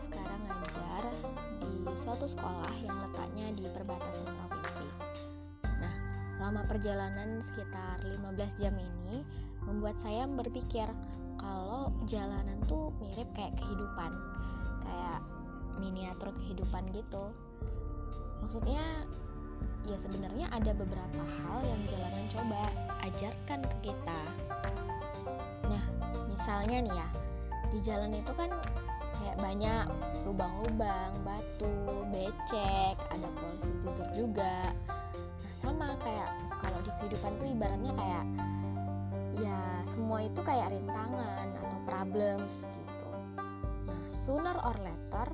sekarang ngajar di suatu sekolah yang letaknya di perbatasan provinsi. Nah, lama perjalanan sekitar 15 jam ini membuat saya berpikir kalau jalanan tuh mirip kayak kehidupan, kayak miniatur kehidupan gitu. Maksudnya ya sebenarnya ada beberapa hal yang jalanan coba ajarkan ke kita. Nah, misalnya nih ya, di jalan itu kan kayak banyak lubang-lubang, batu, becek, ada polisi tidur juga. Nah, sama kayak kalau di kehidupan tuh ibaratnya kayak ya semua itu kayak rintangan atau problems gitu. Nah, sooner or later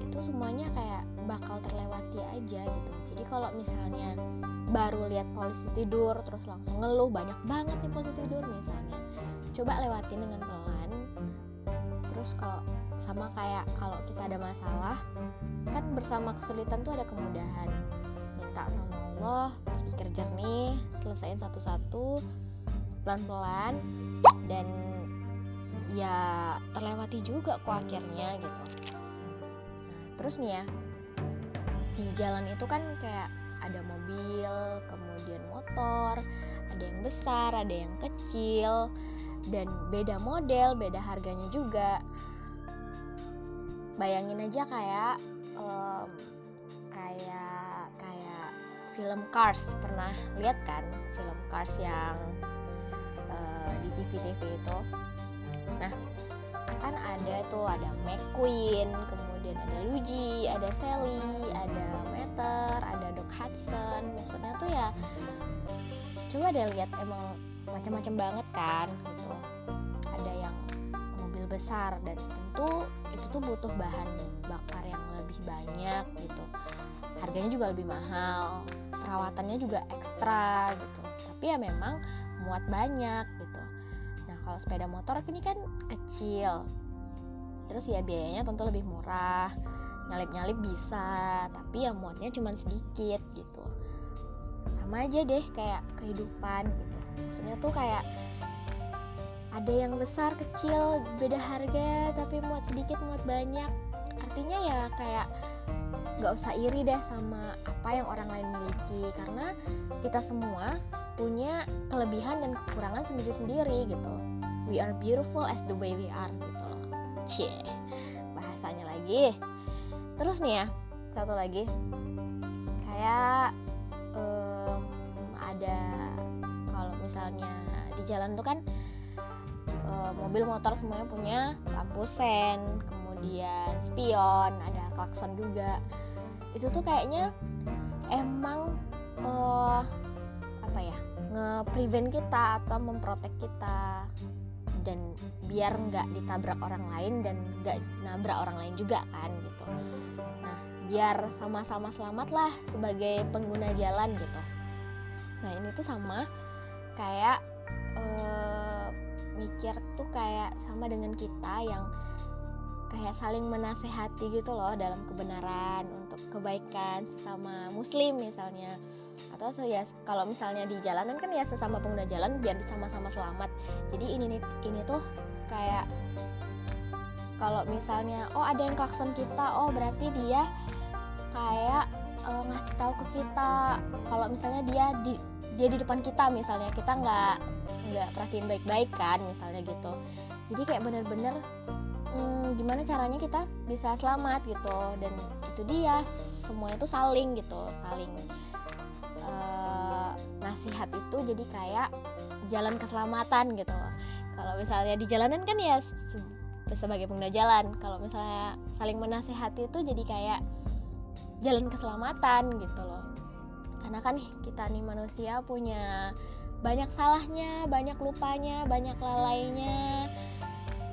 itu semuanya kayak bakal terlewati aja gitu. Jadi kalau misalnya baru lihat polisi tidur terus langsung ngeluh banyak banget nih polisi tidur misalnya. Coba lewatin dengan pelan. Terus kalau sama kayak kalau kita ada masalah kan bersama kesulitan tuh ada kemudahan. Minta sama Allah berpikir jernih selesaiin satu-satu pelan-pelan dan ya terlewati juga kok akhirnya gitu. Nah terus nih ya di jalan itu kan kayak ada mobil kemudian motor ada yang besar ada yang kecil dan beda model beda harganya juga bayangin aja kayak um, kayak kayak film Cars. Pernah lihat kan film Cars yang uh, di TV-TV itu? Nah kan ada tuh ada McQueen kemudian ada Luigi ada Sally ada Meter ada Doc Hudson. Maksudnya tuh ya coba deh lihat emang macam-macam banget kan gitu. Ada yang mobil besar dan tentu itu tuh butuh bahan bakar yang lebih banyak gitu. Harganya juga lebih mahal perawatannya juga ekstra gitu. Tapi ya memang muat banyak gitu. Nah kalau sepeda motor ini kan kecil. Terus ya biayanya tentu lebih murah. Nyalip-nyalip bisa tapi ya muatnya cuma sedikit gitu. Sama aja deh kayak kehidupan gitu. Maksudnya tuh kayak ada yang besar kecil beda harga tapi muat sedikit muat banyak. Artinya ya kayak nggak usah iri deh sama apa yang orang lain miliki karena kita semua punya kelebihan dan kekurangan sendiri-sendiri gitu. We are beautiful as the way we are gitu loh. Cie bahasanya lagi. Terus nih ya satu lagi. Kayak um, ada kalau misalnya di jalan tuh kan mobil motor semuanya punya lampu sen kemudian spion ada klakson juga. Itu tuh kayaknya emang uh, apa ya nge-prevent kita atau memprotek kita. Dan biar nggak ditabrak orang lain dan nggak nabrak orang lain juga kan gitu. Nah biar sama-sama selamat lah sebagai pengguna jalan gitu. Nah ini tuh sama kayak uh, mikir tuh kayak sama dengan kita yang kayak saling menasehati gitu loh dalam kebenaran untuk kebaikan sesama muslim misalnya. Atau ya kalau misalnya di jalanan kan ya sesama pengguna jalan biar sama-sama selamat. Jadi ini ini tuh kayak kalau misalnya oh ada yang klakson kita oh berarti dia kayak uh, ngasih tahu ke kita. Kalau misalnya dia di dia di depan kita misalnya kita nggak nggak perhatiin baik-baik kan misalnya gitu. Jadi kayak bener-bener hmm, gimana caranya kita bisa selamat gitu. Dan itu dia semuanya itu saling gitu saling uh, nasihat itu jadi kayak jalan keselamatan gitu. Kalau misalnya di jalanan kan ya sebagai pengguna jalan kalau misalnya saling menasehati itu jadi kayak jalan keselamatan gitu loh. Karena kan kita nih manusia punya banyak salahnya, banyak lupanya, banyak lalainya.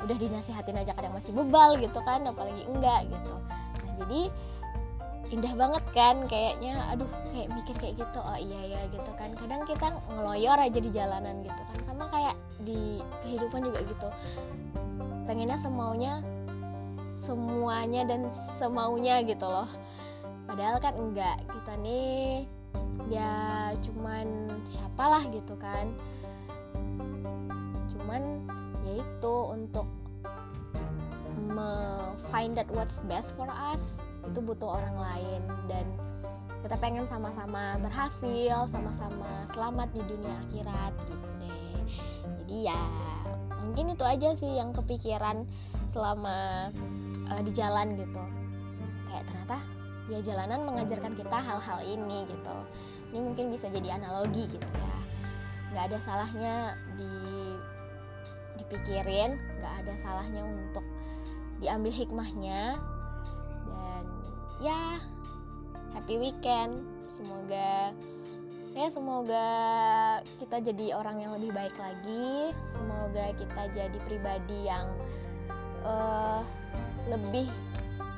Udah dinasihatin aja kadang masih bebal gitu kan, apalagi enggak gitu. Nah, jadi indah banget kan kayaknya aduh kayak mikir kayak gitu oh iya ya gitu kan kadang kita ngeloyor aja di jalanan gitu kan sama kayak di kehidupan juga gitu pengennya semaunya semuanya dan semaunya gitu loh padahal kan enggak kita nih ya cuman siapalah gitu kan. Cuman yaitu untuk find that what's best for us itu butuh orang lain. Dan kita pengen sama-sama berhasil sama-sama selamat di dunia akhirat gitu deh. Jadi ya mungkin itu aja sih yang kepikiran selama uh, di jalan gitu. Kayak ternyata ya jalanan mengajarkan kita hal-hal ini gitu. Ini mungkin bisa jadi analogi gitu ya. Nggak ada salahnya di dipikirin nggak ada salahnya untuk diambil hikmahnya. Dan ya happy weekend. Semoga ya semoga kita jadi orang yang lebih baik lagi. Semoga kita jadi pribadi yang uh, lebih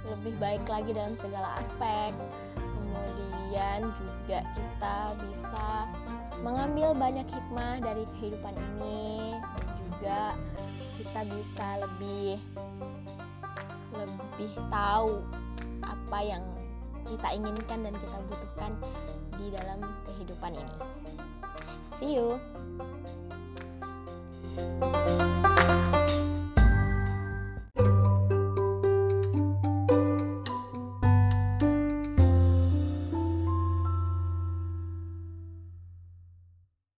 lebih baik lagi dalam segala aspek kemudian juga kita bisa mengambil banyak hikmah dari kehidupan ini dan juga kita bisa lebih lebih tahu apa yang kita inginkan dan kita butuhkan di dalam kehidupan ini. See you.